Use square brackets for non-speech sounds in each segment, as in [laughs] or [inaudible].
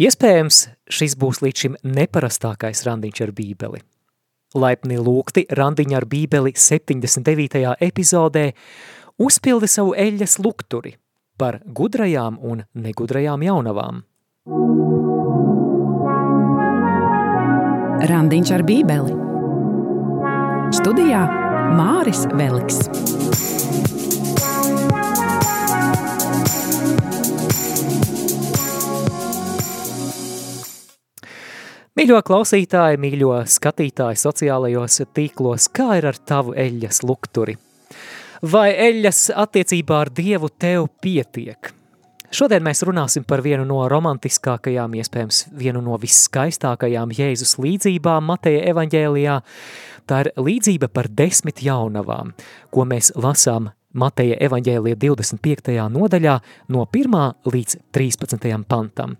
Iespējams, šis būs līdz šim neparastākais randiņš ar bībeli. Laipni lūgti randiņa ar bībeli 79. epizodē uzpildi savu eļas lukturi par gudrajām un negudrajām jaunavām. Randiņš ar bībeli Studijā Māris Veliks. Mīļo klausītāji, mīļo skatītāji sociālajos tīklos, kā ir ar tavu eļas lukturi? Vai eļas attiecībā ar Dievu tev pietiek? Šodien mēs runāsim par vienu no romantiskākajām, iespējams vienu no visskaistākajām Jēzus līdzībām Mateja evaņģēlijā. Tā ir līdzība par desmit jaunavām, ko mēs lasām Mateja evaņģēlija 25. nodaļā no 1. līdz 13. pantam.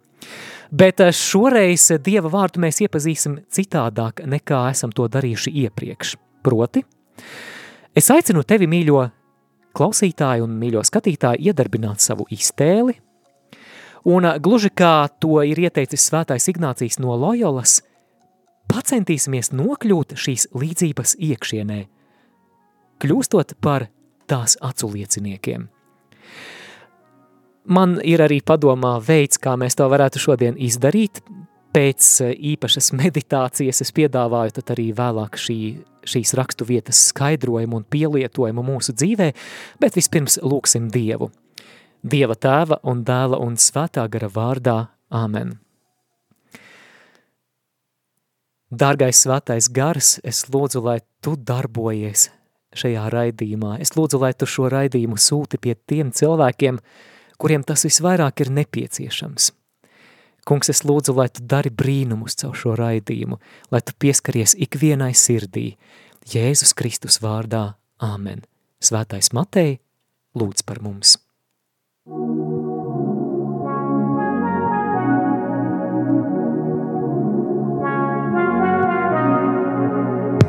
Bet eh, šoreiz Dieva vārdu mēs iepazīsim citādāk, nekā esam to darījuši iepriekš. Proti, es aicinu tevi, mīļo klausītāju un mīļo skatītāju, iedarbināt savu iztēli, un eh, gluži kā to ir ieteicis svētais Ignācijas no Loyolas, pacentīsimies nokļūt šīs līdzības iekšienē, kļūstot par tās aculieciniekiem. Man ir arī padomā veids, kā mēs to varētu šodien izdarīt. Pēc e, īpašas meditācijas es piedāvāju tad arī vēlāk šī, šīs rakstu vietas skaidrojumu un pielietojumu mūsu dzīvē, bet vispirms lūksim Dievu. Dieva tēva un dēla un svētā gara vārdā. Āmen. Dārgais svētais gars, es lūdzu, lai tu darbojies šajā raidījumā. Es lūdzu, lai tu šo raidījumu sūti pie tiem cilvēkiem, kuriem tas visvairāk ir nepieciešams. Kungs, es lūdzu, lai tu dari brīnumus caur šo raidījumu, lai tu pieskaries ikvienai sirdī, Jēzus Kristus vārdā. Āmen. Svētais Matei, lūdz par mums.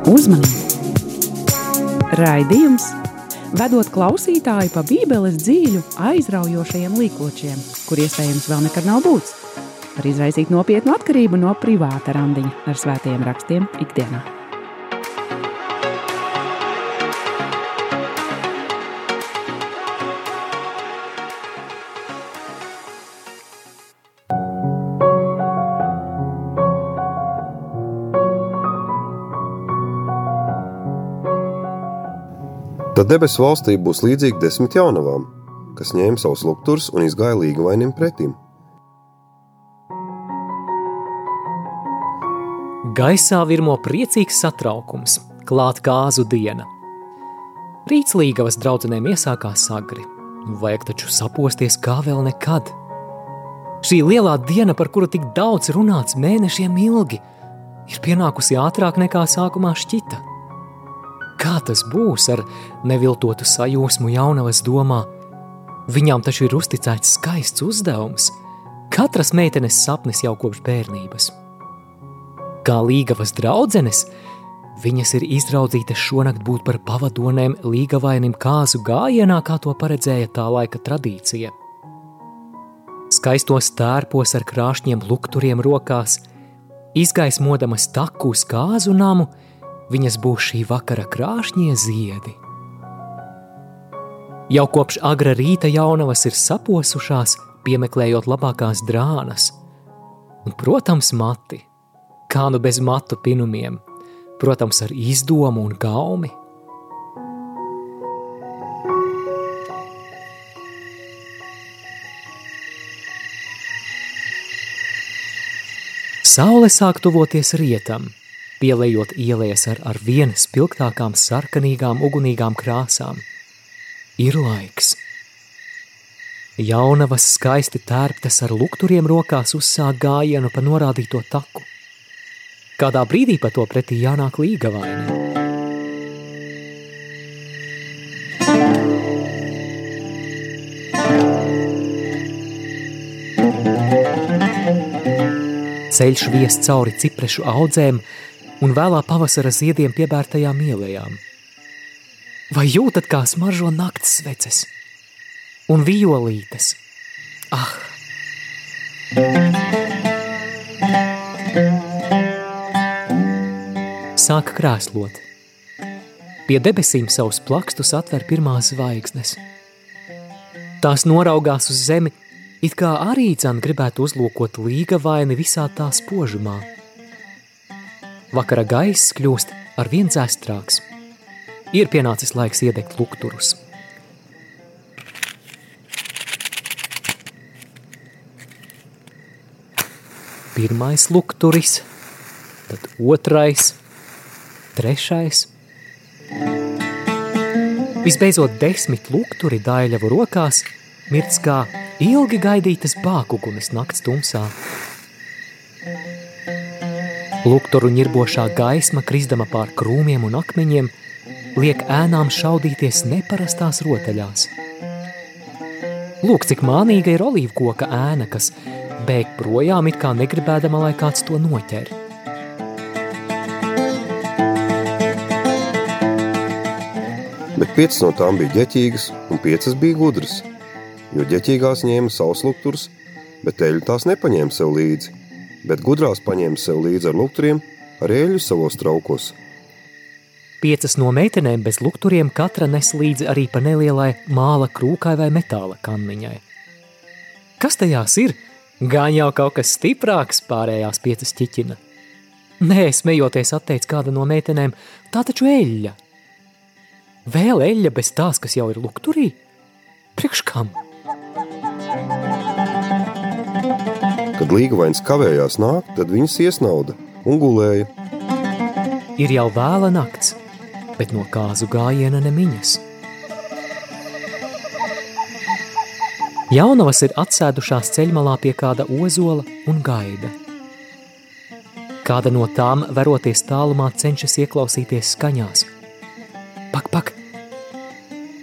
Uzmanību! Raidījums vedot klausītāju pa bībeles dzīļu aizraujošajiem līkločiem, kur iespējams vēl nekad nav būts, var izraisīt nopietnu atkarību no privāta randiņa ar svētajiem rakstiem ikdienā. Tad debesu valstī būs līdzīgi desmit jaunavām, kas ņēma savus lukturus un izgāja līgavainim pretim. Gaisā virmo priecīgs satraukums, klāt kāzu diena. Rīts līgavas draudzenēm iesākās agri, vajag taču saposties kā vēl nekad. Šī lielā diena, par kuru tik daudz runāts mēnešiem ilgi, ir pienākusi ātrāk nekā sākumā šķita. Kā tas būs ar neviltotu sajūsmu jaunavas domā? Viņām taču ir uzticēts skaists uzdevums. Katras meitenes sapnis jau kopš bērnības. Kā līgavas draudzenes, viņas ir izraudzītas šonakt būt par pavadonēm līgavainim kāzu gājienā, kā to paredzēja tā laika tradīcija. Skaistos tērpos ar krāšņiem lukturiem rokās, izgaismodamas taku uz kāzu namu, viņas būs šī vakara krāšņie ziedi. Jau kopš agra rīta jaunavas ir saposušās, piemeklējot labākās drānas, un, protams, mati, kā nu bez matu pinumiem, protams, ar izdomu un gaumi. Saule sāk tuvoties rietam, pielējot ielēs ar, ar vien spilgtākām sarkanīgām ugunīgām krāsām. Ir laiks. Jaunavas skaisti tērptas ar lukturiem rokās uzsāk gājienu pa norādīto taku. Kādā brīdī pa to pretī jānāk līgavaini. Ceļš vies cauri ciprešu audzēm, un vēlā pavasara ziediem piebērtajām ielējām. Vai jūtat, kā smaržo naktas sveces un violītes? Ah! Sāk krēslot. Pie debesīm savus plakstus atver pirmās zvaigznes. Tās noraugās uz zemi, it kā arī dzēn gribētu uzlūkot līga vaini visā tā spožumā – Vakara gaiss kļūst ar vien dzēstrāks. Ir pienācis laiks iedegt lukturus. Pirmais lukturis, tad otrais, trešais – Visbeidzot, desmit lukturi daļavu rokās mirts kā ilgi gaidītas bākugunas nakts tumsā. Lukturu ņirbošā gaisma, krisdama pār krūmiem un akmeņiem, liek ēnām šaudīties neparastās rotaļās. Lūk, cik mānīga ir olīvkoka ēna, kas bēg projām it kā negribēdama, lai kāds to noķer. bet piecas no tām bija ģeķīgas un piecas bija gudras, jo ģeķīgās ņēma savus lukturus, bet eļu tās nepaņēma sev līdzi, bet gudrās paņēma sev līdzi ar lukturiem, ar eļu savos traukos. Piecas no meitenēm bez lukturiem katra nes līdzi arī pa nelielai māla krūkai vai metāla kanniņai. Kas tajās ir? Gan jau kaut kas stiprāks pārējās piecas ķiķina. Nē, smejoties atteic kāda no meitenēm, tā taču eļļa. Vēl eļļa bez tās, kas jau ir lukturī? Priekš kam? Kad līgavains kavējās nākt, tad viņas iesnauda un gulēja. Ir jau vēla nakts, bet no kāzu gājiena nemiņas. Jaunavas ir atsēdušās ceļmalā pie kāda ozola un gaida. Kāda no tām, veroties tālumā, cenšas ieklausīties skaņās – Pak, pak!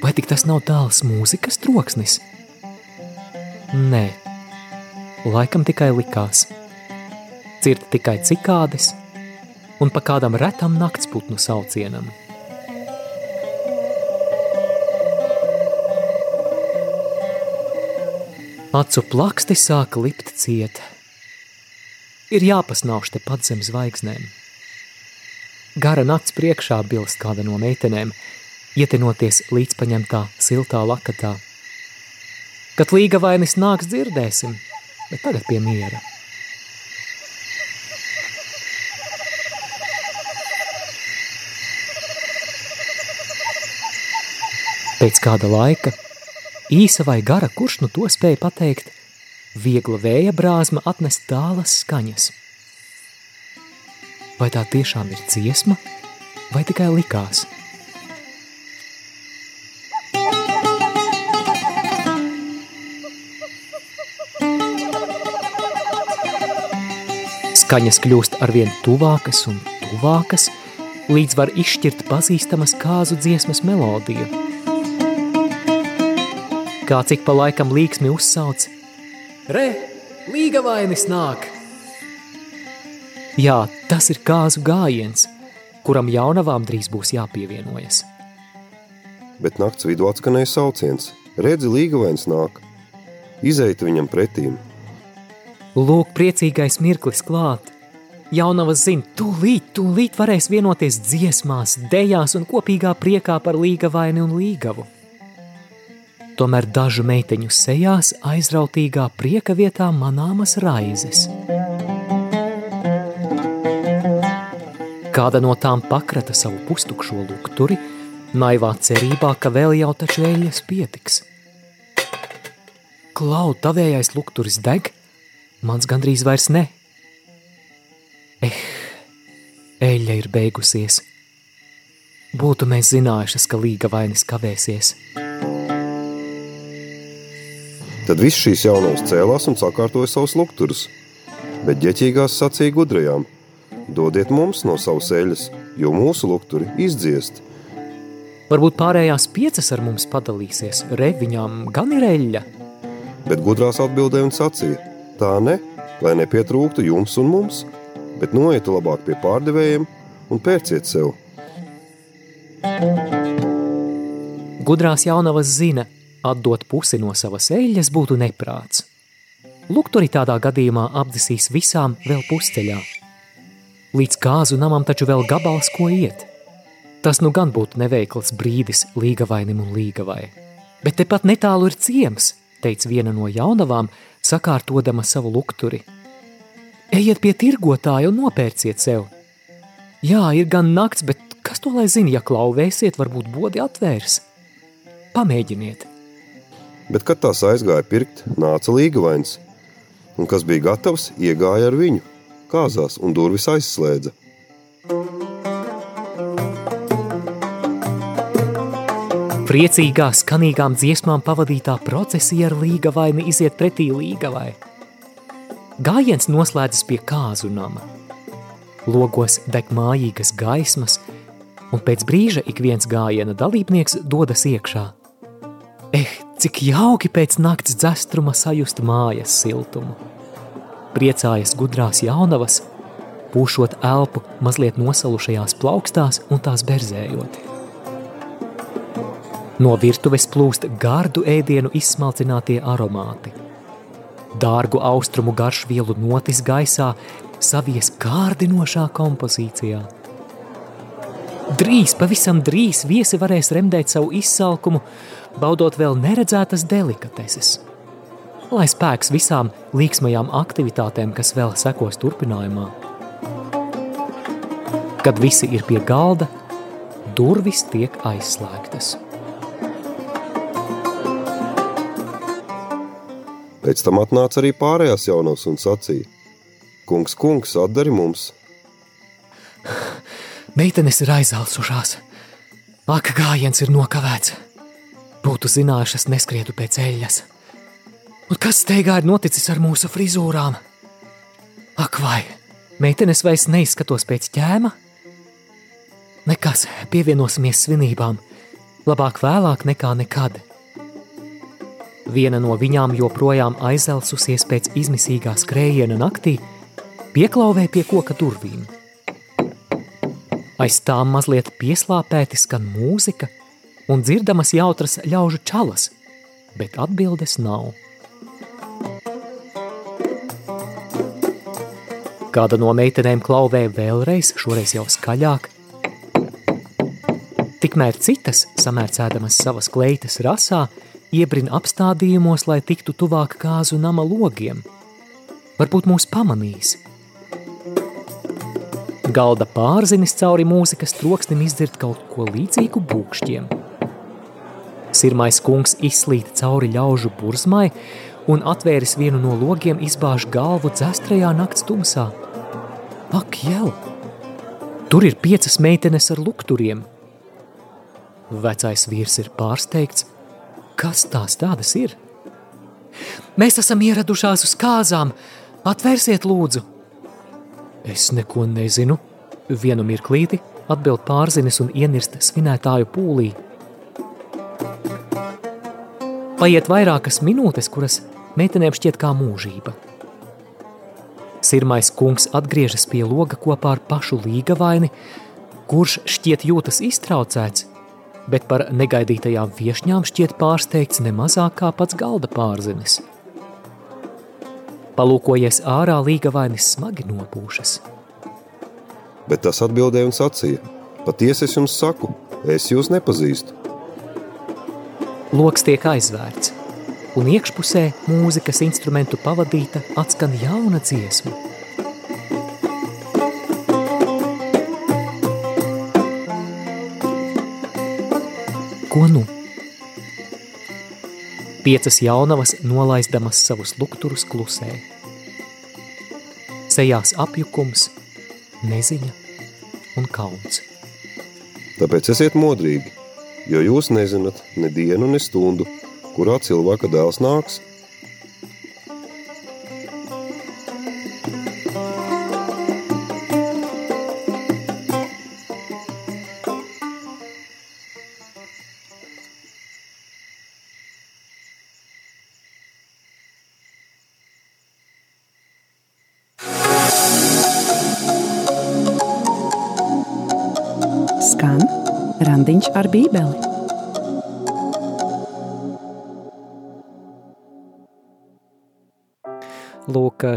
Vai tik tas nav tāls mūzikas troksnis? Nē, laikam tikai likās. Cirta tikai cikādes un pa kādam retam naktsputnu saucienam. Acu plaksti sāka lipt ciet. Ir jāpasnauž te pat zem zvaigznēm. Gara nakts priekšā bilst kāda no meitenēm, ietinoties līdzpaņemtā siltā lakatā. Kad līga vainis nāks dzirdēsim, bet tagad pie miera. Pēc kāda laika, īsa vai gara, kurš nu to spēja pateikt, viegla vēja brāzma atnes tālas skaņas – Vai tā tiešām ir dziesma, vai tikai likās? Skaņas kļūst arvien tuvākas un tuvākas, līdz var izšķirt pazīstamas kāzu dziesmas melodiju. Kā cik pa laikam līksmi uzsauc, Re, līga vainis nāk! Jā, tas ir kāzu gājiens, kuram jaunavām drīz būs jāpievienojas. Bet nakts vidū atskanēja sauciens. Redzi, līgavains nāk. Izeita viņam pretīm. Lūk, priecīgais mirklis klāt. Jaunavas zina, tūlīt, tūlīt varēs vienoties dziesmās, dejās un kopīgā priekā par līgavaini un līgavu. Tomēr dažu meiteņu sejās aizrautīgā prieka vietā manāmas raizes – Kāda no tām pakrata savu pustukšo lukturi, naivā cerībā, ka vēl jau taču eļas pietiks. Klau, tavējais lukturis deg, mans gandrīz vairs ne. Eh, eļļa ir beigusies. Būtu mēs zinājušas, ka līga vainis kavēsies. Tad viss šīs jaunās cēlās un sakārtoja savus lukturus, bet ģeķīgās sacīja gudrajām – Dodiet mums no savas eļas, jo mūsu lukturi izdziest. Varbūt pārējās piecas ar mums padalīsies, re, viņām gan ir eļļa. Bet gudrās atbildēja un sacīja, tā ne, lai nepietrūktu jums un mums, bet noietu labāk pie pārdevējiem un pērciet sev. Gudrās jaunavas zina, atdot pusi no savas eļļas būtu neprāts. Lukturi tādā gadījumā apdesīs visām vēl pusceļā – Līdz kāzu namam taču vēl gabals, ko iet. Tas nu gan būtu neveikls brīdis līgavainim un līgavai. Bet tepat netālu ir ciems, teica viena no jaunavām, sakārtodama savu lukturi. Ejiet pie tirgotāja un nopērciet sev. Jā, ir gan nakts, bet kas to lai zina, ja klauvēsiet, varbūt bodi atvērs. Pamēģiniet. Bet, kad tās aizgāja pirkt, nāca līgavains, un kas bija gatavs, iegāja ar viņu, kāzās un durvis aizslēdza. Priecīgā, skanīgām dziesmām pavadītā procesija ar līgavaini iziet pretī līgavai. Gājiens noslēdzas pie kāzu nama. Logos deg mājīgas gaismas, un pēc brīža ik viens gājiena dalībnieks dodas iekšā. Eh, cik jauki pēc nakts dzestruma sajust mājas siltumu. Priecājas gudrās jaunavas, pūšot elpu mazliet nosalušajās plaukstās un tās berzējot. No virtuves plūst gardu ēdienu izsmalcinātie aromāti. Dārgu austrumu garšvielu notis gaisā savies kārdinošā kompozīcijā. Drīz, pavisam drīz viesi varēs remdēt savu izsalkumu, baudot vēl neredzētas delikateses. Lai spēks visām līksmajām aktivitātēm, kas vēl sekos turpinājumā. Kad visi ir pie galda, durvis tiek aizslēgtas. Pēc tam atnāca arī pārējās jaunos un sacīja: Kungs, kungs, atdari mums! [laughs] Meitenes ir aizelsušās. Ak, gājiens ir nokavēts. Būtu zinājušas, neskrietu pēc eļļas. Un kas steigā ir noticis ar mūsu frizūrām? Ak, vai meitenes vairs neizskatos pēc ķēma? Nekas, pievienosimies svinībām. Labāk vēlāk nekā nekad. Viena no viņām joprojām aizelsusies pēc izmisīgā skrējiena naktī, pieklauvē pie koka durvīm. Aiz tām mazliet pieslāpēti skan mūzika un dzirdamas jautras ļaužu čalas, bet atbildes nav. Kāda no meitenēm klauvē vēlreiz, šoreiz jau skaļāk. Tikmēr citas, samērcēdamas savas kleitas rasā, iebrina apstādījumos, lai tiktu tuvāk kāzu nama logiem. Varbūt mūs pamanīs. Galda pārzinis cauri mūzikas troksnim izdzird kaut ko līdzīgu būkšķiem. Sirmais kungs izslīd cauri ļaužu burzmai un atvēris vienu no logiem izbāž galvu dzestrajā nakts tumsā. Ak, jau! Tur ir piecas meitenes ar lukturiem. Vecais vīrs ir pārsteigts – Kas tās tādas ir? Mēs esam ieradušās uz kāzām. Atvērsiet, lūdzu! Es neko nezinu. Vienu mirklīti atbild pārzinis un ienirst svinētāju pūlī. Paiet vairākas minūtes, kuras meitenēm šķiet kā mūžība. Sirmais kungs atgriežas pie loga kopā ar pašu līgavaini, kurš šķiet jūtas iztraucēts, bet par negaidītajām viešņām šķiet pārsteigts nemazāk kā pats galda pārzinis. Palūkojies ārā, līgavainis smagi nopūšas. Bet tas atbildēja un sacīja: Patiesi es jums saku, es jūs nepazīstu. Loks tiek aizvērts, un iekšpusē mūzikas instrumentu pavadīta atskan jauna dziesma. Ko nu? Piecas jaunavas nolaizdamas savus lukturus klusē. Sejās apjukums, neziņa un kauns. Tāpēc esiet modrīgi, jo jūs nezināt ne dienu, ne stundu, kurā cilvēka dēls nāks –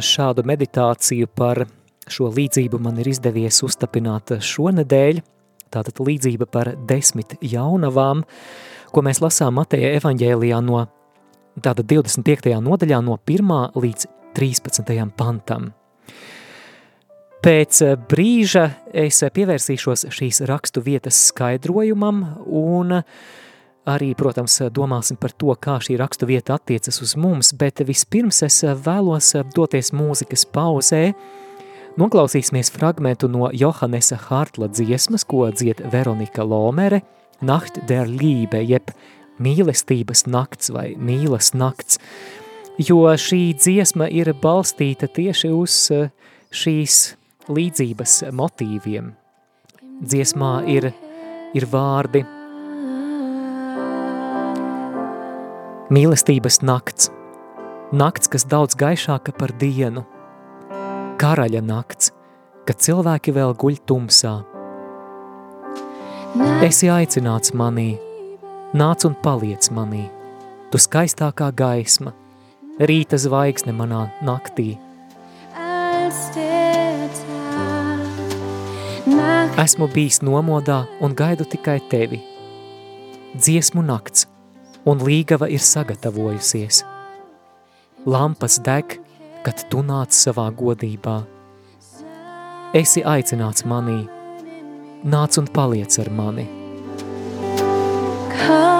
šādu meditāciju par šo līdzību man ir izdevies uztapināt šonedēļ, tātad līdzība par desmit jaunavām, ko mēs lasām Mateja evaņģēlijā no tātad 25. nodaļā no 1. līdz 13. pantam. Pēc brīža es pievērsīšos šīs rakstu vietas skaidrojumam un arī, protams, domāsim par to, kā šī rakstu vieta attiecas uz mums, bet vispirms es vēlos doties mūzikas pauzē, Noklausīsimies fragmentu no Johannesa Hartla dziesmas, ko dzied Veronika Lomere, Nacht der Liebe, jeb mīlestības nakts vai mīlas nakts, jo šī dziesma ir balstīta tieši uz eh, šīs līdzības motīviem. Dziesmā ir, ir vārdi Mīlestības nakts, nakts, kas daudz gaišāka par dienu, karaļa nakts, kad cilvēki vēl guļ tumsā. Esi aicināts manī, nāc un paliec manī, tu skaistākā gaisma, rīta zvaigzne manā naktī. Esmu bijis nomodā un gaidu tikai tevi. Dziesmu nakts, un līgava ir sagatavojusies. Lampas deg, kad tu nāc savā godībā. Esi aicināts manī, nāc un paliec ar mani. Komm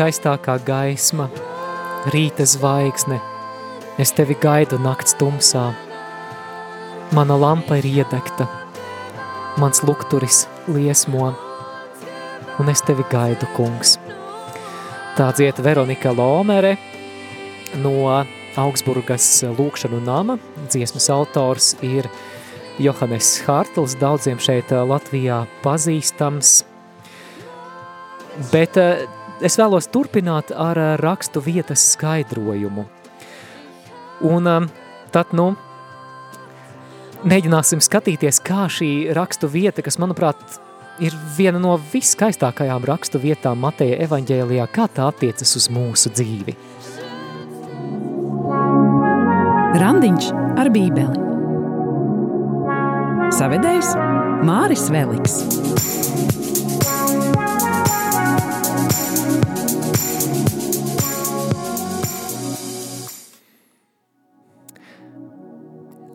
viskaistākā gaisma, rīta zvaigzne, es tevi gaidu nakts tumsā. Mana lampa ir iedegta, mans lukturis liesmo, un es tevi gaidu, kungs. Tā dziet Veronika Lomere no Augsburgas lūkšanu nama. Dziesmas autors ir Johannes Hartls, daudziem šeit Latvijā pazīstams. Bet es vēlos turpināt ar rakstu vietas skaidrojumu. Un tad, nu, mēģināsim skatīties, kā šī rakstu vieta, kas, manuprāt, ir viena no viskaistākajām rakstu vietām Mateja evaņģēlijā, kā tā attiecas uz mūsu dzīvi. Randiņš ar bībeli. Savedējs Māris Veliks.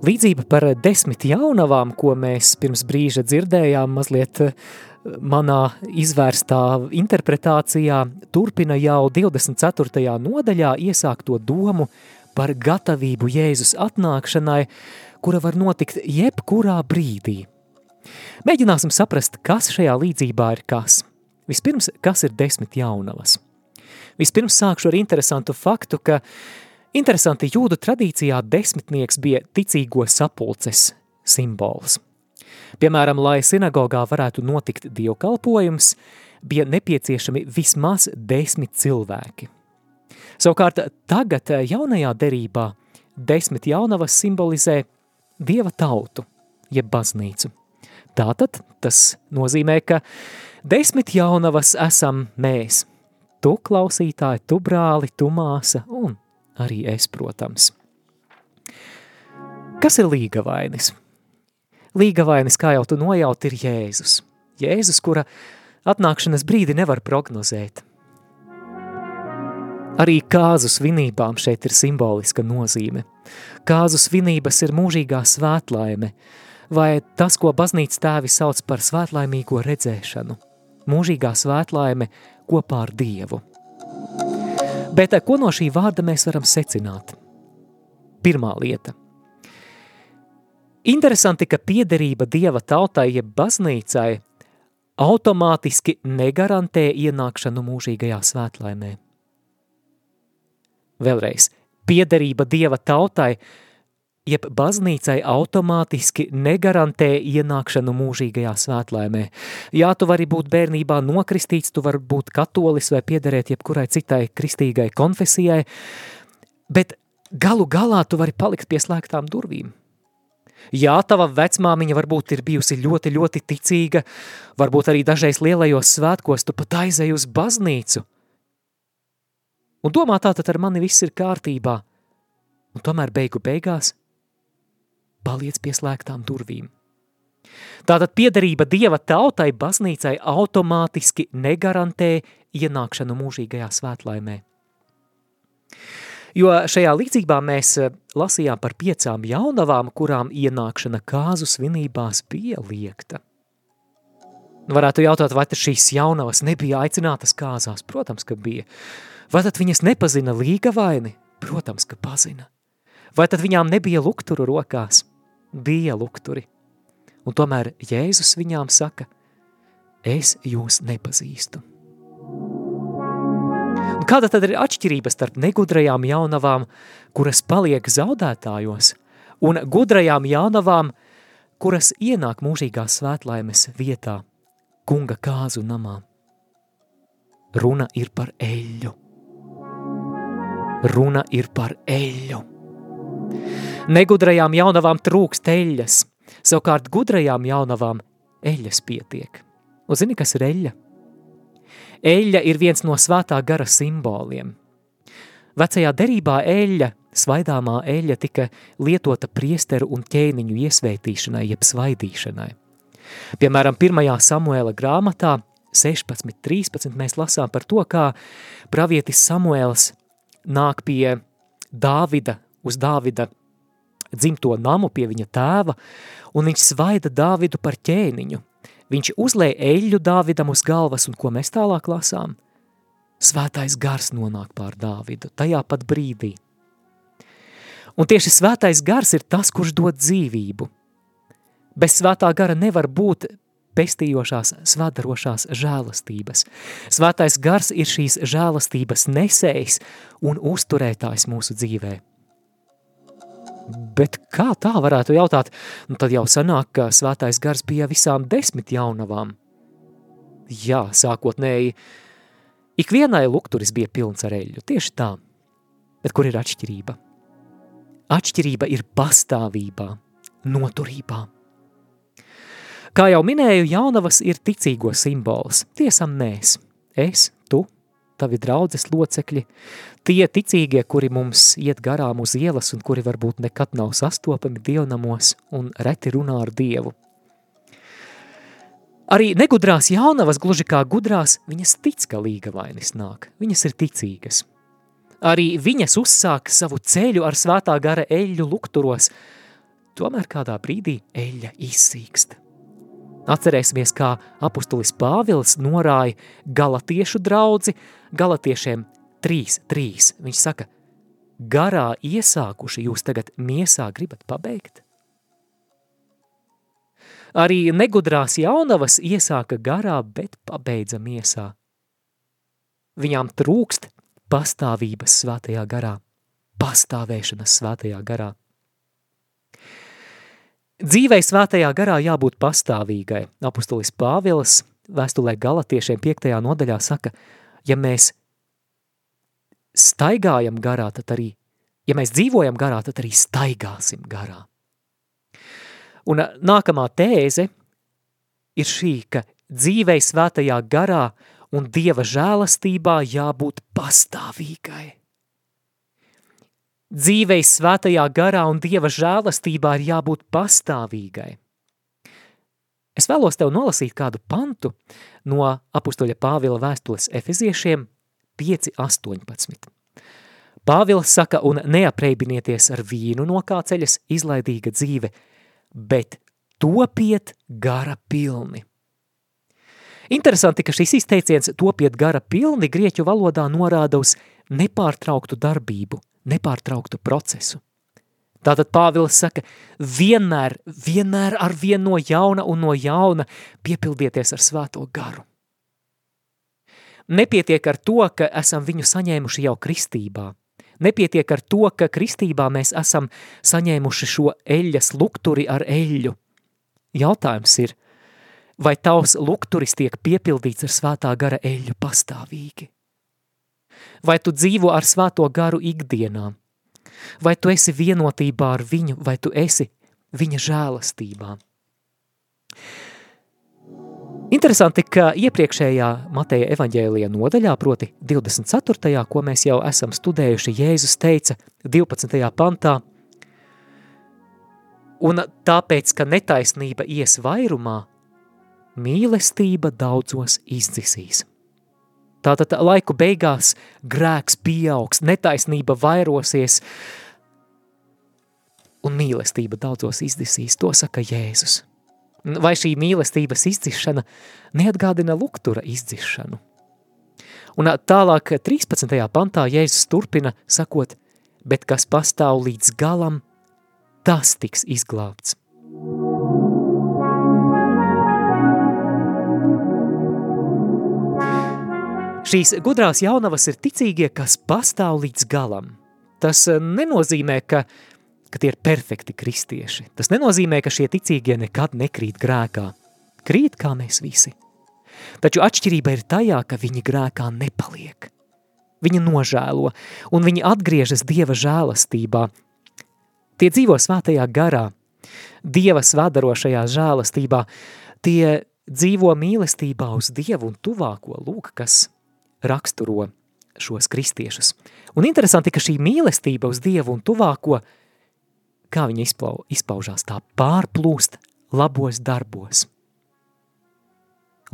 Līdzība par desmit jaunavām, ko mēs pirms brīža dzirdējām, mazliet eh, manā izvērstā interpretācijā, turpina jau 24. nodaļā iesākto domu par gatavību Jēzus atnākšanai, kura var notikt jebkurā brīdī. Mēģināsim saprast, kas šajā līdzībā ir kas. Vispirms, kas ir desmit jaunavas? Vispirms sākšu ar interesantu faktu, ka Interesanti, jūdu tradīcijā desmitnieks bija ticīgo sapulces simbols. Piemēram, lai sinagogā varētu notikt dievkalpojums, bija nepieciešami vismaz desmit cilvēki. Savukārt tagad jaunajā derībā desmit jaunavas simbolizē dieva tautu, jeb baznīcu. Tātad tas nozīmē, ka desmit jaunavas esam mēs. Tu klausītāji, tu brāli, tu māsa un arī es, protams. Kas ir līgavainis? Līgavainis, kā jau tu nojaut, ir Jēzus. Jēzus, kura atnākšanas brīdi nevar prognozēt. Arī kāzu svinībām šeit ir simboliska nozīme. Kāzu svinības ir mūžīgā svētlaime, vai tas, ko baznīca tēvi sauc par svētlaimīgo redzēšanu. Mūžīgā svētlaime kopā ar Dievu. Bet ko no šī vārda mēs varam secināt? Pirmā lieta. Interesanti, ka piederība Dieva tautai jeb baznīcai automātiski negarantē ienākšanu mūžīgajā svētlaimē. Vēlreiz, piederība Dieva tautai jeb baznīcai automātiski negarantē ienākšanu mūžīgajā svētlaimē. Jā, tu vari būt bērnībā nokristīts, tu vari būt katolis vai piederēt jebkurai citai kristīgai konfesijai, bet galu galā tu vari palikt pie slēgtām durvīm. Jā, tava vecmāmiņa varbūt ir bijusi ļoti, ļoti ticīga, varbūt arī dažreiz lielajos svētkos tu pat aizēji uz baznīcu. Un domā tātad ar mani viss ir kārtībā. Un tomēr beigu beigās paliec pie slēgtām durvīm. Tātad piederība Dieva tautai baznīcai automātiski negarantē ienākšanu mūžīgajā svētlaimē. Jo šajā līdzībā mēs eh, lasījām par piecām jaunavām, kurām ienākšana kāzu svinībās bija liekta. Varētu jautāt, vai šīs jaunavas nebija aicinātas kāzās? Protams, ka bija. Vai tad viņas nepazina līga vaini? Protams, ka pazina. Vai tad viņām nebija lukturu rokās? Bija lukturi. Un tomēr Jēzus viņām saka, es jūs nepazīstu. Un kāda tad ir atšķirība starp negudrajām jaunavām, kuras paliek zaudētājos, un gudrajām jaunavām, kuras ienāk mūžīgās svētlaimes vietā, kunga kāzu namā? Runa ir par eļļu. Runa ir par eļļu. Negudrajām jaunavām trūkst eļļas, savukārt gudrajām jaunavām eļļas pietiek. Un zini, kas ir eļļa? Eļļa ir viens no svētā gara simboliem. Vecajā derībā eļļa, svaidāmā eļļa tika lietota priesteru un ķēniņu iesvētīšanai, jeb svaidīšanai. Piemēram, 1. Samuēla grāmatā 16.13 mēs lasām par to, kā pravietis Samuēls nāk pie Dāvida, uz Dāvida dzimto namu pie viņa tēva, un viņš svaida Dāvidu par ķēniņu. Viņš uzlēja eļļu Dāvidam uz galvas, un ko mēs tālāk lasām? svētais gars nonāk pār Dāvidu, tajā pat brīdī. Un tieši svētais gars ir tas, kurš dod dzīvību. Bez svētā gara nevar būt pestījošās, svadarošās žēlastības. Svētais gars ir šīs žēlastības nesējs un uzturētājs mūsu dzīvē. Bet kā tā varētu jautāt? Nu, tad jau sanāk, ka svētais gars bija visām desmit jaunavām. Jā, sākotnēji, ikvienai lukturis bija pilns ar eļļu, tieši tā. Bet kur ir atšķirība? Atšķirība ir pastāvībā, noturībā. Kā jau minēju, jaunavas ir ticīgo simbols, tiesam mēs, es, tavi draudzes locekļi, tie ticīgie, kuri mums iet garām uz ielas un kuri varbūt nekad nav sastopami dievnamos un reti runā ar Dievu. Arī negudrās jaunavas, gluži kā gudrās, viņas tic, ka līgavainis nāk, viņas ir ticīgas. Arī viņas uzsāk savu ceļu ar svētā gara eļļu lukturos, tomēr kādā brīdī eļļa izsīkst. Atcerēsimies, kā apustulis Pāvils norāja galatiešu draudzi, galatiešiem 3.3. Viņš saka, garā iesākuši jūs tagad miesā gribat pabeigt? Arī negudrās jaunavas iesāka garā, bet pabeidza miesā. Viņām trūkst pastāvības svētajā garā, pastāvēšanas svētajā garā. Dzīvei svētajā garā jābūt pastāvīgai. Apustulis Pāvils vēstulē galatiešiem 5. nodaļā saka, ja mēs staigājam garā, tad arī, ja mēs dzīvojam garā, tad arī staigāsim garā. Un nākamā tēze ir šī, ka dzīvei svētajā garā un Dieva žēlastībā jābūt pastāvīgai. Dzīvei svētajā garā un Dieva žēlastībā ir jābūt pastāvīgai. Es vēlos tev nolasīt kādu pantu no apustoļa Pāvila vēstules efeziešiem 5.18. Pāvils saka, un neapreibinieties ar vīnu no kā ceļas izlaidīga dzīve, bet topiet gara pilni. Interesanti, ka šis izteiciens topiet gara pilni grieķu valodā norāda uz nepārtrauktu darbību – nepārtrauktu procesu. Tātad Pāvils saka, vienmēr, vienmēr ar vienu no jauna un no jauna piepildieties ar svēto garu. Nepietiek ar to, ka esam viņu saņēmuši jau kristībā. Nepietiek ar to, ka kristībā mēs esam saņēmuši šo eļas lukturi ar eļļu. Jautājums ir, vai tavs lukturis tiek piepildīts ar svētā gara eļļu pastāvīgi? Vai tu dzīvo ar svēto garu ikdienā? Vai tu esi vienotībā ar viņu, vai tu esi viņa žēlastībā? Interesanti, ka iepriekšējā Mateja evaņģēlija nodaļā, proti 24. ko mēs jau esam studējuši, Jēzus teica 12. pantā, un tāpēc, ka netaisnība ies vairumā, mīlestība daudzos izdzisīs. Tātad laiku beigās grēks pieaugs, netaisnība vairosies un mīlestība daudzos izdisīs. To saka Jēzus. Vai šī mīlestības izdzišana neatgādina luktura izdzišanu? Un tālāk 13. pantā Jēzus turpina sakot, bet kas pastāv līdz galam, tas tiks izglābts. Šīs gudrās jaunavas ir ticīgie, kas pastāv līdz galam. Tas eh, nenozīmē, ka, ka tie ir perfekti kristieši. Tas nenozīmē, ka šie ticīgie nekad nekrīt grēkā. Krīt kā mēs visi. Taču atšķirība ir tajā, ka viņi grēkā nepaliek. Viņi nožēlo, un viņi atgriežas Dieva žēlastībā. Tie dzīvo svētajā garā, Dieva svadarošajā žēlastībā, tie dzīvo mīlestībā uz Dievu un tuvāko, lūk, kas raksturo šos kristiešus. Un interesanti, ka šī mīlestība uz Dievu un tuvāko, kā viņa izplau, izpaužās, tā pārplūst labos darbos.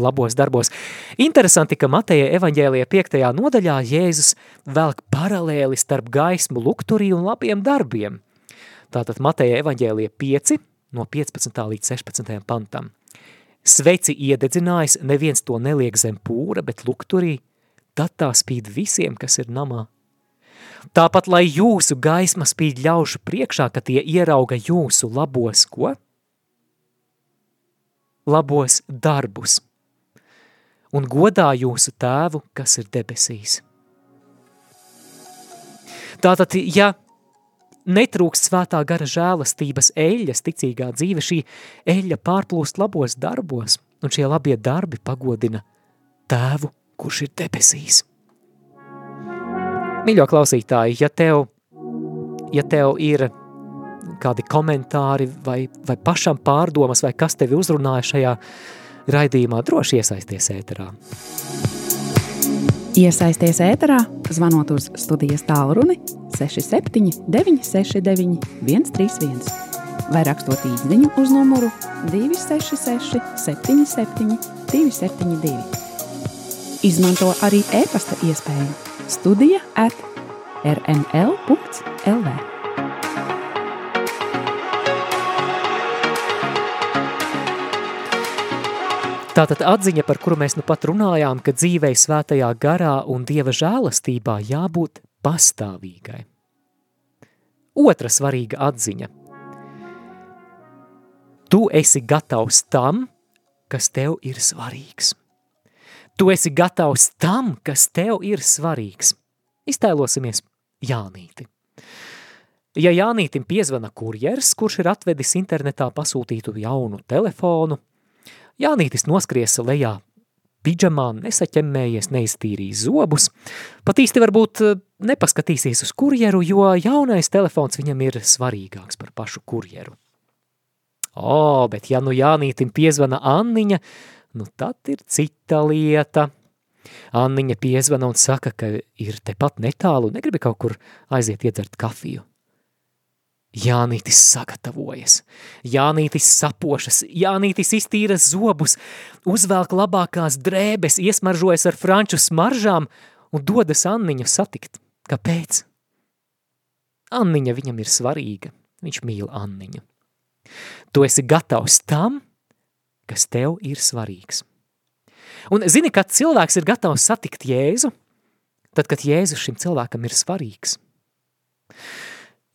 Labos darbos. Interesanti, ka Mateja evaņģēlija 5. nodaļā Jēzus velk paralēli starp gaismu lukturī un labiem darbiem. Tātad Mateja evaņģēlija 5 no 15. līdz 16. pantam. Sveci iededzinājis, neviens to neliek zem pūra, bet lukturī tad tā spīd visiem, kas ir namā. Tāpat, lai jūsu gaisma spīd ļaušu priekšā, ka tie ierauga jūsu labos, ko? Labos darbus un godā jūsu tēvu, kas ir debesīs. Tātad, ja netrūkst svētā gara žēlastības eļas ticīgā dzīve, šī eļa pārplūst labos darbos, un šie labie darbi pagodina tēvu, kurš ir debesīs. Mīļo klausītāji, ja tev, ja tev ir kādi komentāri vai, vai pašam pārdomas, vai kas tevi uzrunāja šajā raidījumā, droši iesaisties ēterā. Iesaisties ēterā, zvanot uz studijas tālruni 67 969 131 vai rakstot īsiņu uz numuru 266 77 272. Izmanto arī e-pasta iespēju studija at rml.lv. Tātad atziņa, par kuru mēs nu pat runājām, ka dzīvei svētajā garā un Dieva žēlastībā jābūt pastāvīgai. Otra svarīga atziņa. Tu esi gatavs tam, kas tev ir svarīgs. Tu esi gatavs tam, kas tev ir svarīgs. Iztēlosimies Jānīti. Ja Jānītim piezvana kurjers, kurš ir atvedis internetā pasūtītu jaunu telefonu, Jānītis noskries lejā pidžamā, nesaķemmējies, neiztīrīs zobus, pat īsti varbūt eh, nepaskatīsies uz kurjeru, jo jaunais telefons viņam ir svarīgāks par pašu kurjeru. O, bet ja nu Jānītim piezvana Anniņa, nu tad ir cita lieta. Anniņa piezvana un saka, ka ir tepat netālu, negribi kaut kur aiziet iedzert kafiju. Jānītis sagatavojas, Jānītis sapošas, Jānītis iztīra zobus, uzvelk labākās drēbes, iesmaržojas ar franču smaržām un dodas Anniņu satikt. Kāpēc? Anniņa viņam ir svarīga, viņš mīl Anniņu. Tu esi gatavs tam, kas tev ir svarīgs. Un zini, kad cilvēks ir gatavs satikt Jēzu, tad, kad Jēzus šim cilvēkam ir svarīgs.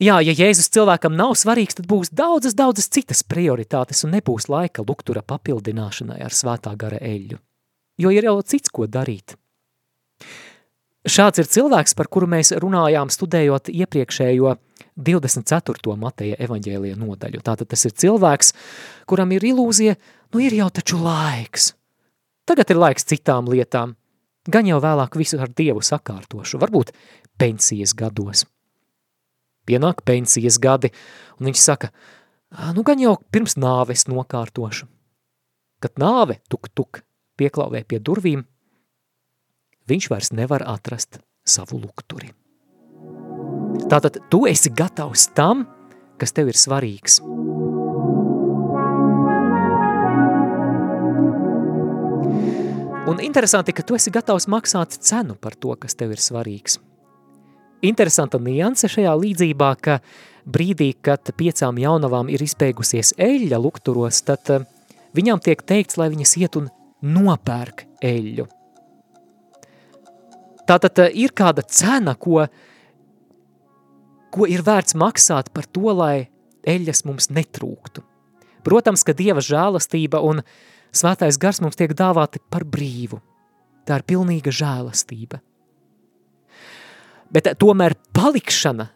Jā, ja Jēzus cilvēkam nav svarīgs, tad būs daudzas, daudzas citas prioritātes un nebūs laika luktura papildināšanai ar svētā gara eļļu, jo ir jau cits, ko darīt. Šāds ir cilvēks, par kuru mēs runājām studējot iepriekšējo 24. Mateja evaņģēlija nodaļu. Tātad tas ir cilvēks, kuram ir ilūzija, nu ir jau taču laiks. Tagad ir laiks citām lietām. Gan jau vēlāk visu ar Dievu sakārtošu, varbūt pensijas gados – pienāk pensijas gadi, un viņš saka, nu gan jau pirms nāves nokārtošu. Kad nāve tuk tuk pieklauvē pie durvīm, viņš vairs nevar atrast savu lukturi. Tātad tu esi gatavs tam, kas tev ir svarīgs. Un interesanti, ka tu esi gatavs maksāt cenu par to, kas tev ir svarīgs interesanta nianse šajā līdzībā, ka brīdī, kad piecām jaunavām ir izbeigusies eļļa lukturos, tad eh, viņām tiek teikts, lai viņas iet un nopērk eļļu. Tātad eh, ir kāda cena, ko, ko ir vērts maksāt par to, lai eļļas mums netrūktu. Protams, ka Dieva žēlastība un svētais gars mums tiek dāvāti par brīvu. Tā ir pilnīga žēlastība – bet tomēr palikšana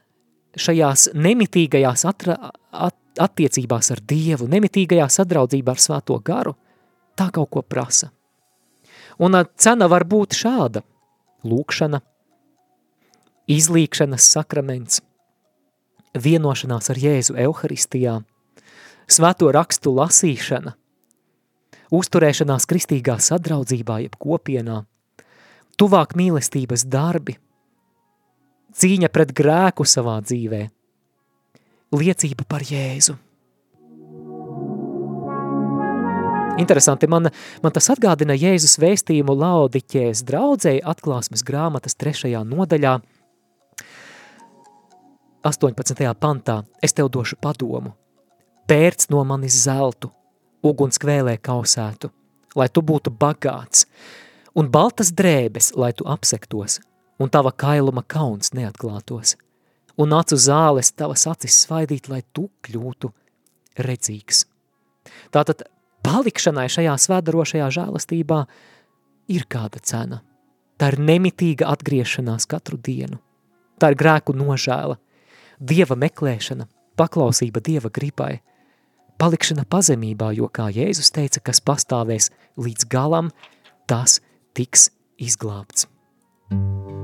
šajās nemitīgajās atra, at, attiecībās ar Dievu, nemitīgajā sadraudzībā ar svēto garu, tā kaut ko prasa. Un cena var būt šāda – lūkšana, izlīkšanas sakraments, vienošanās ar Jēzu Euharistijā, svēto rakstu lasīšana, uzturēšanās kristīgā sadraudzībā jeb kopienā, tuvāk mīlestības darbi – cīņa pret grēku savā dzīvē, liecība par Jēzu. Interesanti, man, man tas atgādina Jēzus vēstījumu Laodiķēs draudzēji atklāsmes grāmatas trešajā nodaļā, 18. pantā, es tev došu padomu, pērc no manis zeltu, uguns kvēlē kausētu, lai tu būtu bagāts, un baltas drēbes, lai tu apsektos, un tava kailuma kauns neatklātos, un acu zāles tavas acis svaidīt, lai tu kļūtu redzīgs. Tātad palikšanai šajā svēdarošajā žēlastībā ir kāda cena. Tā ir nemitīga atgriešanās katru dienu. Tā ir grēku nožēla, dieva meklēšana, paklausība dieva gribai, palikšana pazemībā, jo, kā Jēzus teica, kas pastāvēs līdz galam, tas tiks izglābts. Kungs,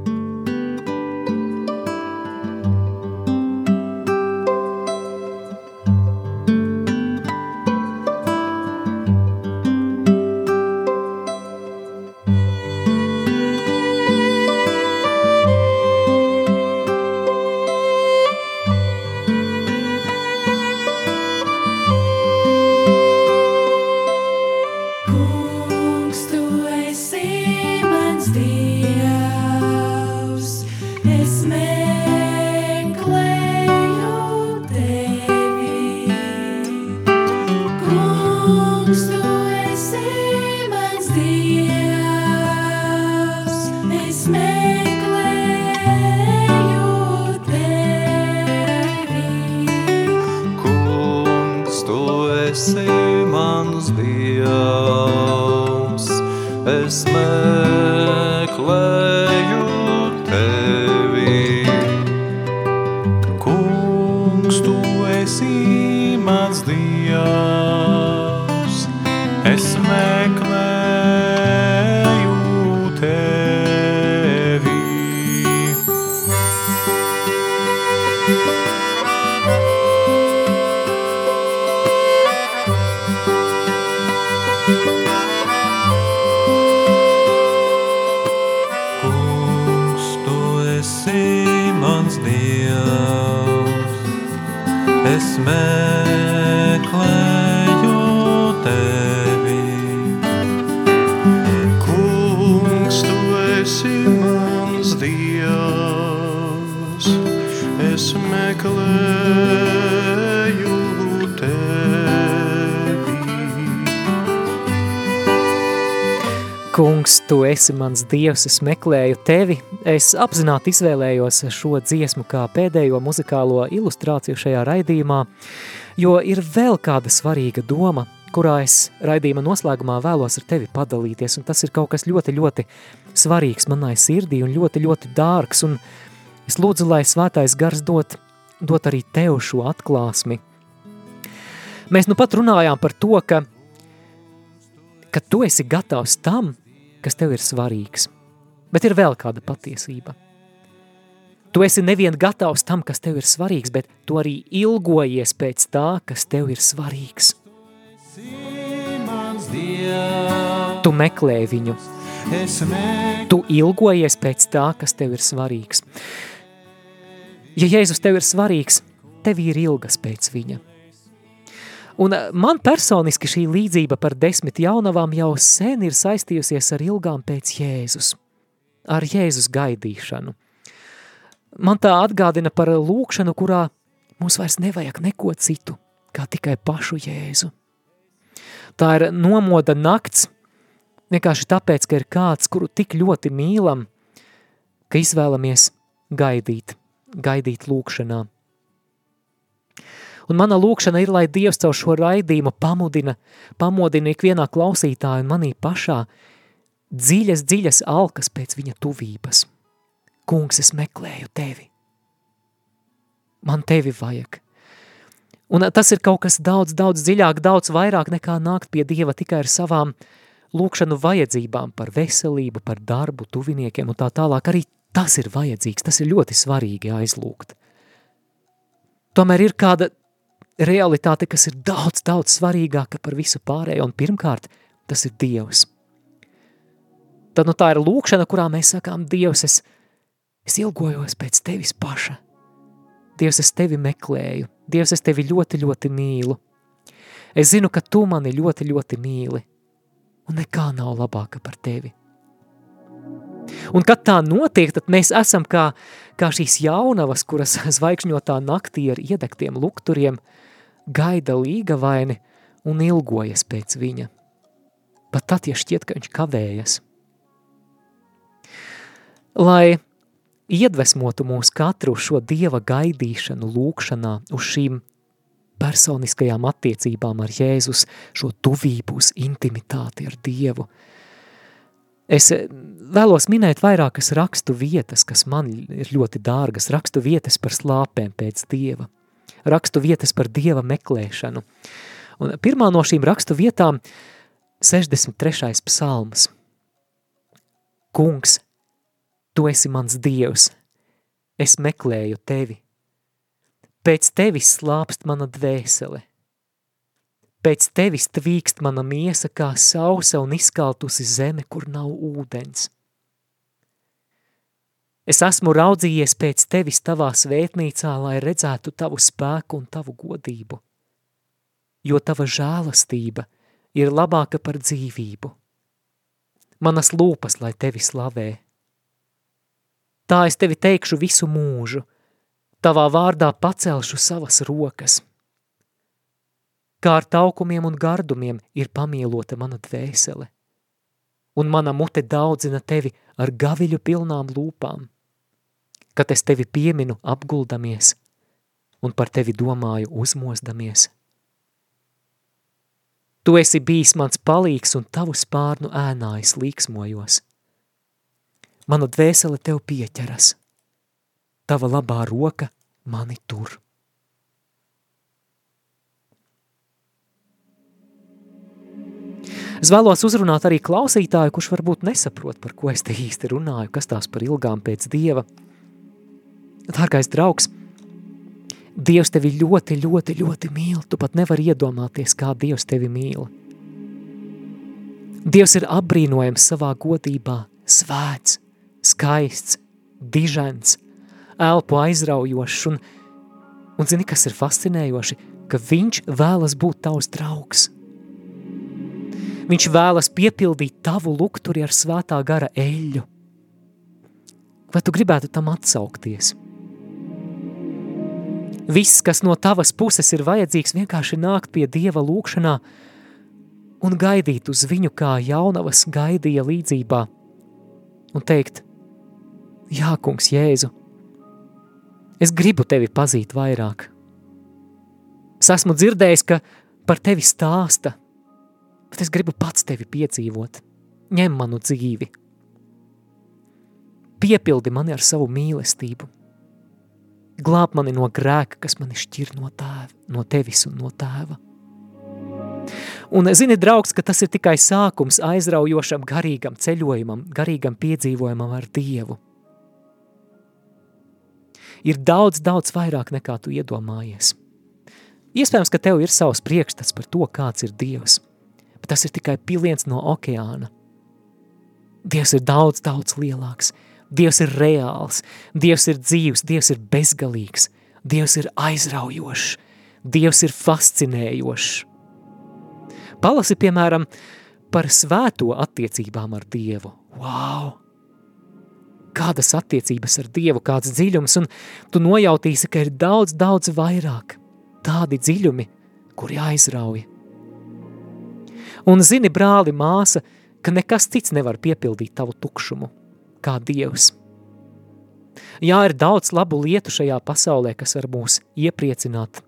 esi mans dievs, es meklēju tevi. Es apzināti izvēlējos šo dziesmu kā pēdējo muzikālo ilustrāciju šajā raidījumā, jo ir vēl kāda svarīga doma, kurā es raidījuma noslēgumā vēlos ar tevi padalīties, un tas ir kaut kas ļoti, ļoti svarīgs manai sirdī un ļoti, ļoti dārgs, un es lūdzu, lai svētais gars dot, dot arī tev šo atklāsmi. Mēs nu pat runājām par to, ka, ka tu esi gatavs tam, kas tev ir svarīgs. Bet ir vēl kāda patiesība. Tu esi nevien gatavs tam, kas tev ir svarīgs, bet tu arī ilgojies pēc tā, kas tev ir svarīgs. Tu meklē viņu, tu ilgojies pēc tā, kas tev ir svarīgs. Ja Jēzus tev ir svarīgs, tev ir ilgas pēc viņa. Un eh, man personiski šī līdzība par desmit jaunavām jau sen ir saistījusies ar ilgām pēc Jēzus, ar Jēzus gaidīšanu. Man tā atgādina par lūkšanu, kurā mums vairs nevajag neko citu, kā tikai pašu Jēzu. Tā ir nomoda nakts, vienkārši tāpēc, ka ir kāds, kuru tik ļoti mīlam, ka izvēlamies gaidīt, gaidīt lūkšanā. Un mana lūkšana ir, lai Dievs caur šo raidījumu pamudina, pamodina ikvienā klausītāja un manī pašā dziļas, dziļas alkas pēc viņa tuvības. Kungs, es meklēju tevi. Man tevi vajag. Un tas ir kaut kas daudz, daudz dziļāk, daudz vairāk nekā nākt pie Dieva tikai ar savām lūkšanu vajadzībām par veselību, par darbu, tuviniekiem un tā tālāk. Arī tas ir vajadzīgs, tas ir ļoti svarīgi aizlūgt. Tomēr ir kāda realitāte, kas ir daudz, daudz svarīgāka par visu pārējo, un pirmkārt, tas ir Dievs. Tad nu tā ir lūkšana, kurā mēs sakām, Dievs, es, es ilgojos pēc Tevis paša. Dievs, es Tevi meklēju. Dievs, es Tevi ļoti, ļoti mīlu. Es zinu, ka Tu mani ļoti, ļoti mīli, un nekā nav labāka par Tevi. Un kad tā notiek, tad mēs esam kā, kā šīs jaunavas, kuras [laughs] zvaigžņotā naktī ar iedegtiem lukturiem gaida līgavaini un ilgojas pēc viņa. Pat tad, ja šķiet, ka viņš kavējas. lai iedvesmotu mūs katru šo Dieva gaidīšanu, lūkšanā, uz šīm personiskajām attiecībām ar Jēzus, šo tuvību uz intimitāti ar Dievu. Es eh, vēlos minēt vairākas rakstu vietas, kas man ir ļoti dārgas, rakstu vietas par slāpēm pēc Dieva, rakstu vietas par Dieva meklēšanu. Un pirmā no šīm rakstu vietām 63. psalms. Kungs, tu esi mans Dievs, es meklēju tevi. Pēc tevis slāpst mana dvēsele. Pēc tevis tvīkst mana miesa kā sausa un izkaltusi zeme, kur nav ūdens. Es esmu raudzījies pēc tevis tavā svētnīcā, lai redzētu tavu spēku un tavu godību, jo tava žēlastība ir labāka par dzīvību. Manas lūpas, lai tevi slavē. Tā es tevi teikšu visu mūžu – tavā vārdā pacelšu savas rokas. Kā ar taukumiem un gardumiem ir pamielota mana dvēsele, un mana mute daudzina tevi ar gaviļu pilnām lūpām, kad es tevi pieminu apguldamies un par tevi domāju uzmosdamies. Tu esi bijis mans palīgs un tavu spārnu ēnā es līksmojos. Mana dvēsele tev pieķeras – tava labā roka mani tur. Es vēlos uzrunāt arī klausītāju, kurš varbūt nesaprot, par ko es te īsti runāju, kas tās par ilgām pēc Dieva. Dārgais draugs, Dievs tevi ļoti, ļoti, ļoti mīl. Tu pat nevari iedomāties, kā Dievs tevi mīl. Dievs ir apbrīnojams savā godībā, svēts, skaists, dižens, elpu aizraujošs, un, un zini, kas ir fascinējoši, ka viņš vēlas būt tavs draugs. Viņš vēlas piepildīt tavu lukturi ar svētā gara eļļu. Vai tu gribētu tam atsaukties? Viss, kas no tavas puses ir vajadzīgs, vienkārši nākt pie Dieva lūkšanā un gaidīt uz viņu, kā jaunavas gaidīja līdzībā, un teikt, Jā, kungs, Jēzu, Es gribu tevi pazīt vairāk. Es esmu dzirdējis, ka par tevi stāsta, bet es gribu pats tevi piedzīvot. Ņem manu dzīvi. Piepildi mani ar savu mīlestību. Glāb mani no grēka, kas mani šķir no, tēva, no tevis un no tēva. Un zini, draugs, ka tas ir tikai sākums aizraujošam garīgam ceļojumam, garīgam piedzīvojumam ar Dievu ir daudz, daudz vairāk nekā tu iedomājies. Iespējams, ka tev ir savs priekšstats par to, kāds ir Dievs, bet tas ir tikai piliens no okeāna. Dievs ir daudz, daudz lielāks. Dievs ir reāls, Dievs ir dzīvs, Dievs ir bezgalīgs, Dievs ir aizraujošs, Dievs ir fascinējošs. Palasi, piemēram, par svēto attiecībām ar Dievu. Wow! kādas attiecības ar Dievu, kāds dziļums, un tu nojautīsi, ka ir daudz, daudz vairāk tādi dziļumi, kuri aizrauja. Un zini, brāli, māsa, ka nekas cits nevar piepildīt tavu tukšumu, kā Dievs. Jā, ir daudz labu lietu šajā pasaulē, kas var mūs iepriecināt,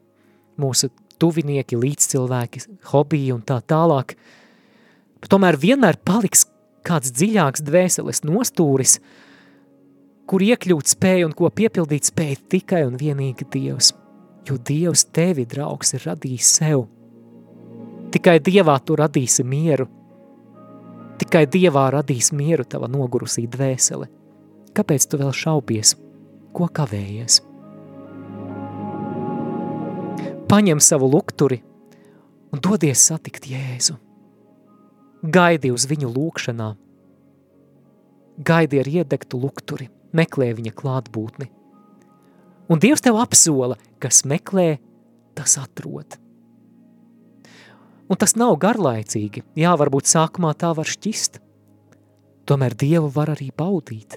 mūsu tuvinieki, līdzcilvēki, hobiji un tā tālāk, bet tomēr vienmēr paliks kāds dziļāks dvēseles nostūris, kur iekļūt spēja un ko piepildīt spēja tikai un vienīgi Dievs. Jo Dievs tevi, draugs, ir radījis sev. Tikai Dievā tu radīsi mieru. Tikai Dievā radīs mieru tava nogurusī dvēsele. Kāpēc tu vēl šaubies? Ko kavējies? Paņem savu lukturi un dodies satikt Jēzu. Gaidi uz viņu lūkšanā. Gaidi ar iedegtu lukturi meklē viņa klātbūtni. Un Dievs tev apsola, kas meklē, tas atrod. Un tas nav garlaicīgi, jā, varbūt sākumā tā var šķist, tomēr Dievu var arī baudīt.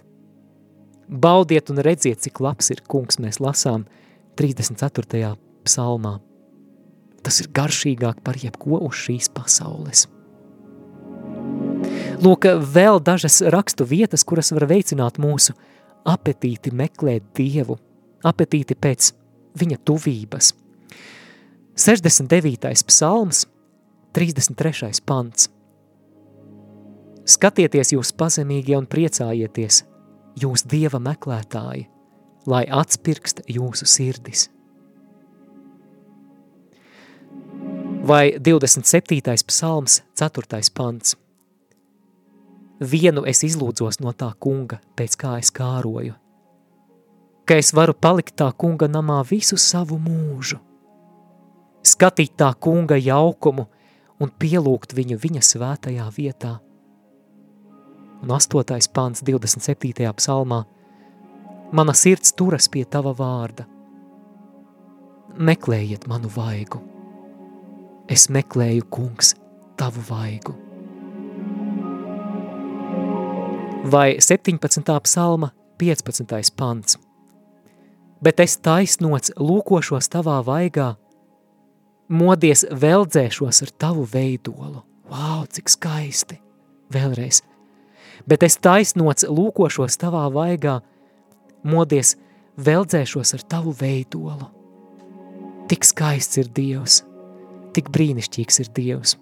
Baudiet un redziet, cik labs ir kungs, mēs lasām 34. psalmā. Tas ir garšīgāk par jebko uz šīs pasaules. Lūk, vēl dažas rakstu vietas, kuras var veicināt mūsu apetīti meklēt Dievu, apetīti pēc viņa tuvības. 69. psalms, 33. pants. Skatieties jūs pazemīgie un priecājieties, jūs Dieva meklētāji, lai atspirkst jūsu sirdis. Vai 27. psalms, 4. pants. Vienu es izlūdzos no tā kunga, pēc kā es kāroju, ka es varu palikt tā kunga namā visu savu mūžu, skatīt tā kunga jaukumu un pielūgt viņu viņa svētajā vietā. Un 8. pants 27. psalmā Mana sirds turas pie tava vārda. Meklējiet manu vaigu. Es meklēju, kungs, tavu vaigu. Vai 17. psalma 15. pants. Bet es taisnots lūkošos tavā vaigā, modies veldzēšos ar tavu veidolu. Vau, cik skaisti! Vēlreiz. Bet es taisnots lūkošos tavā vaigā, modies veldzēšos ar tavu veidolu. Tik skaists ir Dievs, tik brīnišķīgs ir Dievs.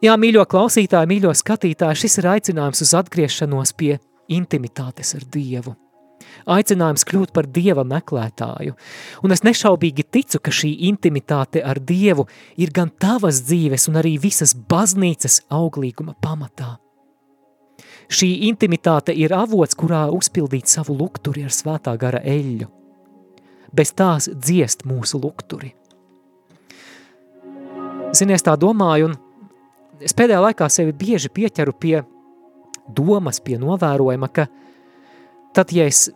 Jā, mīļo klausītāji, mīļo skatītāji, šis ir aicinājums uz atgriešanos pie intimitātes ar Dievu. Aicinājums kļūt par Dieva meklētāju. Un es nešaubīgi ticu, ka šī intimitāte ar Dievu ir gan tavas dzīves un arī visas baznīcas auglīguma pamatā. Šī intimitāte ir avots, kurā uzpildīt savu lukturi ar svētā gara eļļu. Bez tās dziest mūsu lukturi. Zinies, tā domāju, un es pēdējā laikā sevi bieži pieķeru pie domas, pie novērojuma, ka tad, ja, es,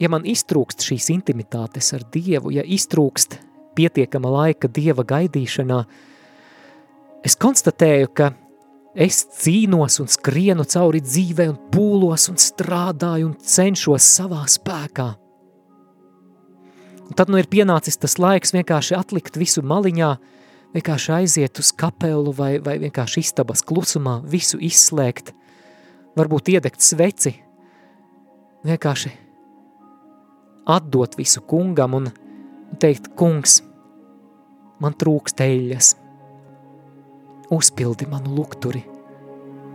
ja man iztrūkst šīs intimitātes ar Dievu, ja iztrūkst pietiekama laika Dieva gaidīšanā, es konstatēju, ka Es cīnos un skrienu cauri dzīvē un pūlos un strādāju un cenšos savā spēkā. Un tad nu ir pienācis tas laiks vienkārši atlikt visu maliņā, vienkārši aiziet uz kapelu vai, vai vienkārši istabas klusumā, visu izslēgt, varbūt iedegt sveci, vienkārši atdot visu kungam un teikt, kungs, man trūkst eļas, uzpildi manu lukturi,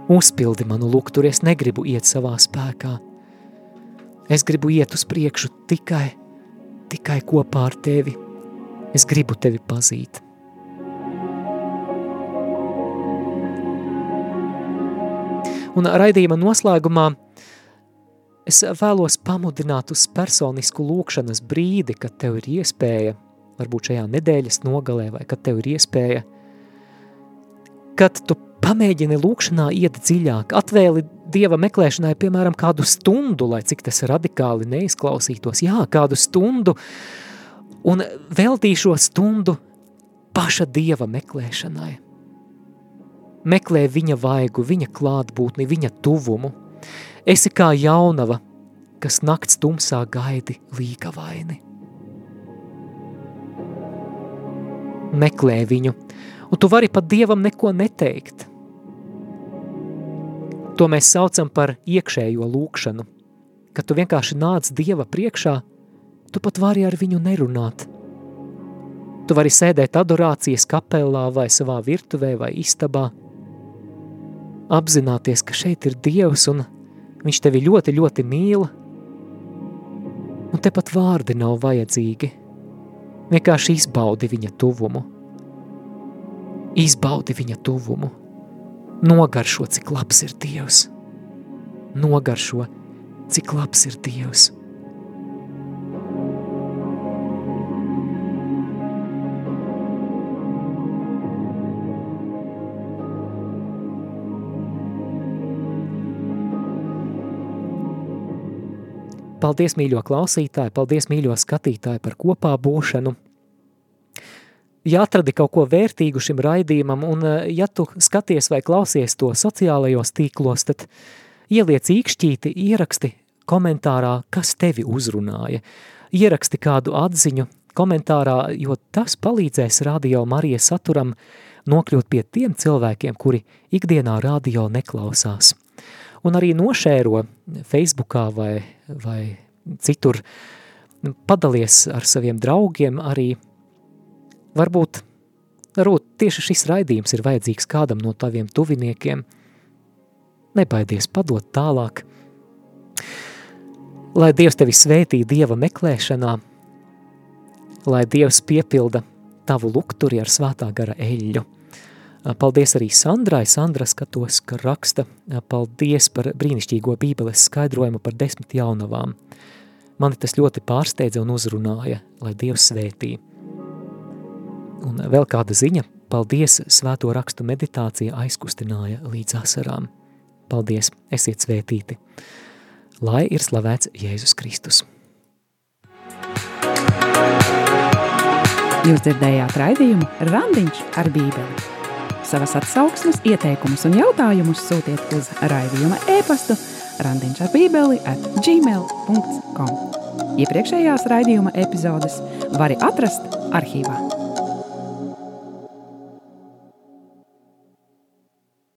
uzpildi manu lukturi, es negribu iet savā spēkā. Es gribu iet uz priekšu tikai, tikai kopā ar tevi. Es gribu tevi pazīt. Un raidījuma noslēgumā es vēlos pamudināt uz personisku lūkšanas brīdi, kad tev ir iespēja, varbūt šajā nedēļas nogalē, vai kad tev ir iespēja – kad tu pamēģini lūkšanā iet dziļāk, atvēli Dieva meklēšanai, piemēram, kādu stundu, lai cik tas radikāli neizklausītos, jā, kādu stundu, un veltīšo stundu paša Dieva meklēšanai. Meklē viņa vaigu, viņa klātbūtni, viņa tuvumu. Esi kā jaunava, kas nakts tumsā gaidi līga vaini. Meklē viņu, un tu vari pat Dievam neko neteikt. To mēs saucam par iekšējo lūkšanu, kad tu vienkārši nāc Dieva priekšā, tu pat vari ar viņu nerunāt. Tu vari sēdēt adorācijas kapelā vai savā virtuvē vai istabā, apzināties, ka šeit ir Dievs un viņš tevi ļoti, ļoti mīl, un tepat vārdi nav vajadzīgi. Vienkārši izbaudi viņa tuvumu izbaudi viņa tuvumu, nogaršo, cik labs ir Dievs, nogaršo, cik labs ir Dievs. Paldies, mīļo klausītāji, paldies, mīļo skatītāji par kopā būšanu ja atradi kaut ko vērtīgu šim raidījumam, un eh, ja tu skaties vai klausies to sociālajos tīklos, tad ieliec īkšķīti, ieraksti komentārā, kas tevi uzrunāja. Ieraksti kādu atziņu komentārā, jo tas palīdzēs radio Marijas saturam nokļūt pie tiem cilvēkiem, kuri ikdienā radio neklausās. Un arī nošēro Facebookā vai, vai citur padalies ar saviem draugiem arī varbūt, varbūt tieši šis raidījums ir vajadzīgs kādam no taviem tuviniekiem. Nebaidies padot tālāk. Lai Dievs tevi svētī Dieva meklēšanā, lai Dievs piepilda tavu lukturi ar svētā gara eļļu. Paldies arī Sandrai. Sandra skatos, ka raksta paldies par brīnišķīgo bībeles skaidrojumu par desmit jaunavām. Mani tas ļoti pārsteidza un uzrunāja, lai Dievs svētī. Un vēl kāda ziņa, paldies svēto rakstu meditācija aizkustināja līdz asarām. Paldies, esiet svētīti! Lai ir slavēts Jēzus Kristus! Jūs dzirdējāt raidījumu Randiņš ar bībeli. Savas atsauksmes, ieteikumus un jautājumus sūtiet uz raidījuma e-pastu randiņš ar bībeli at gmail.com. Iepriekšējās raidījuma epizodes var atrast arhīvā.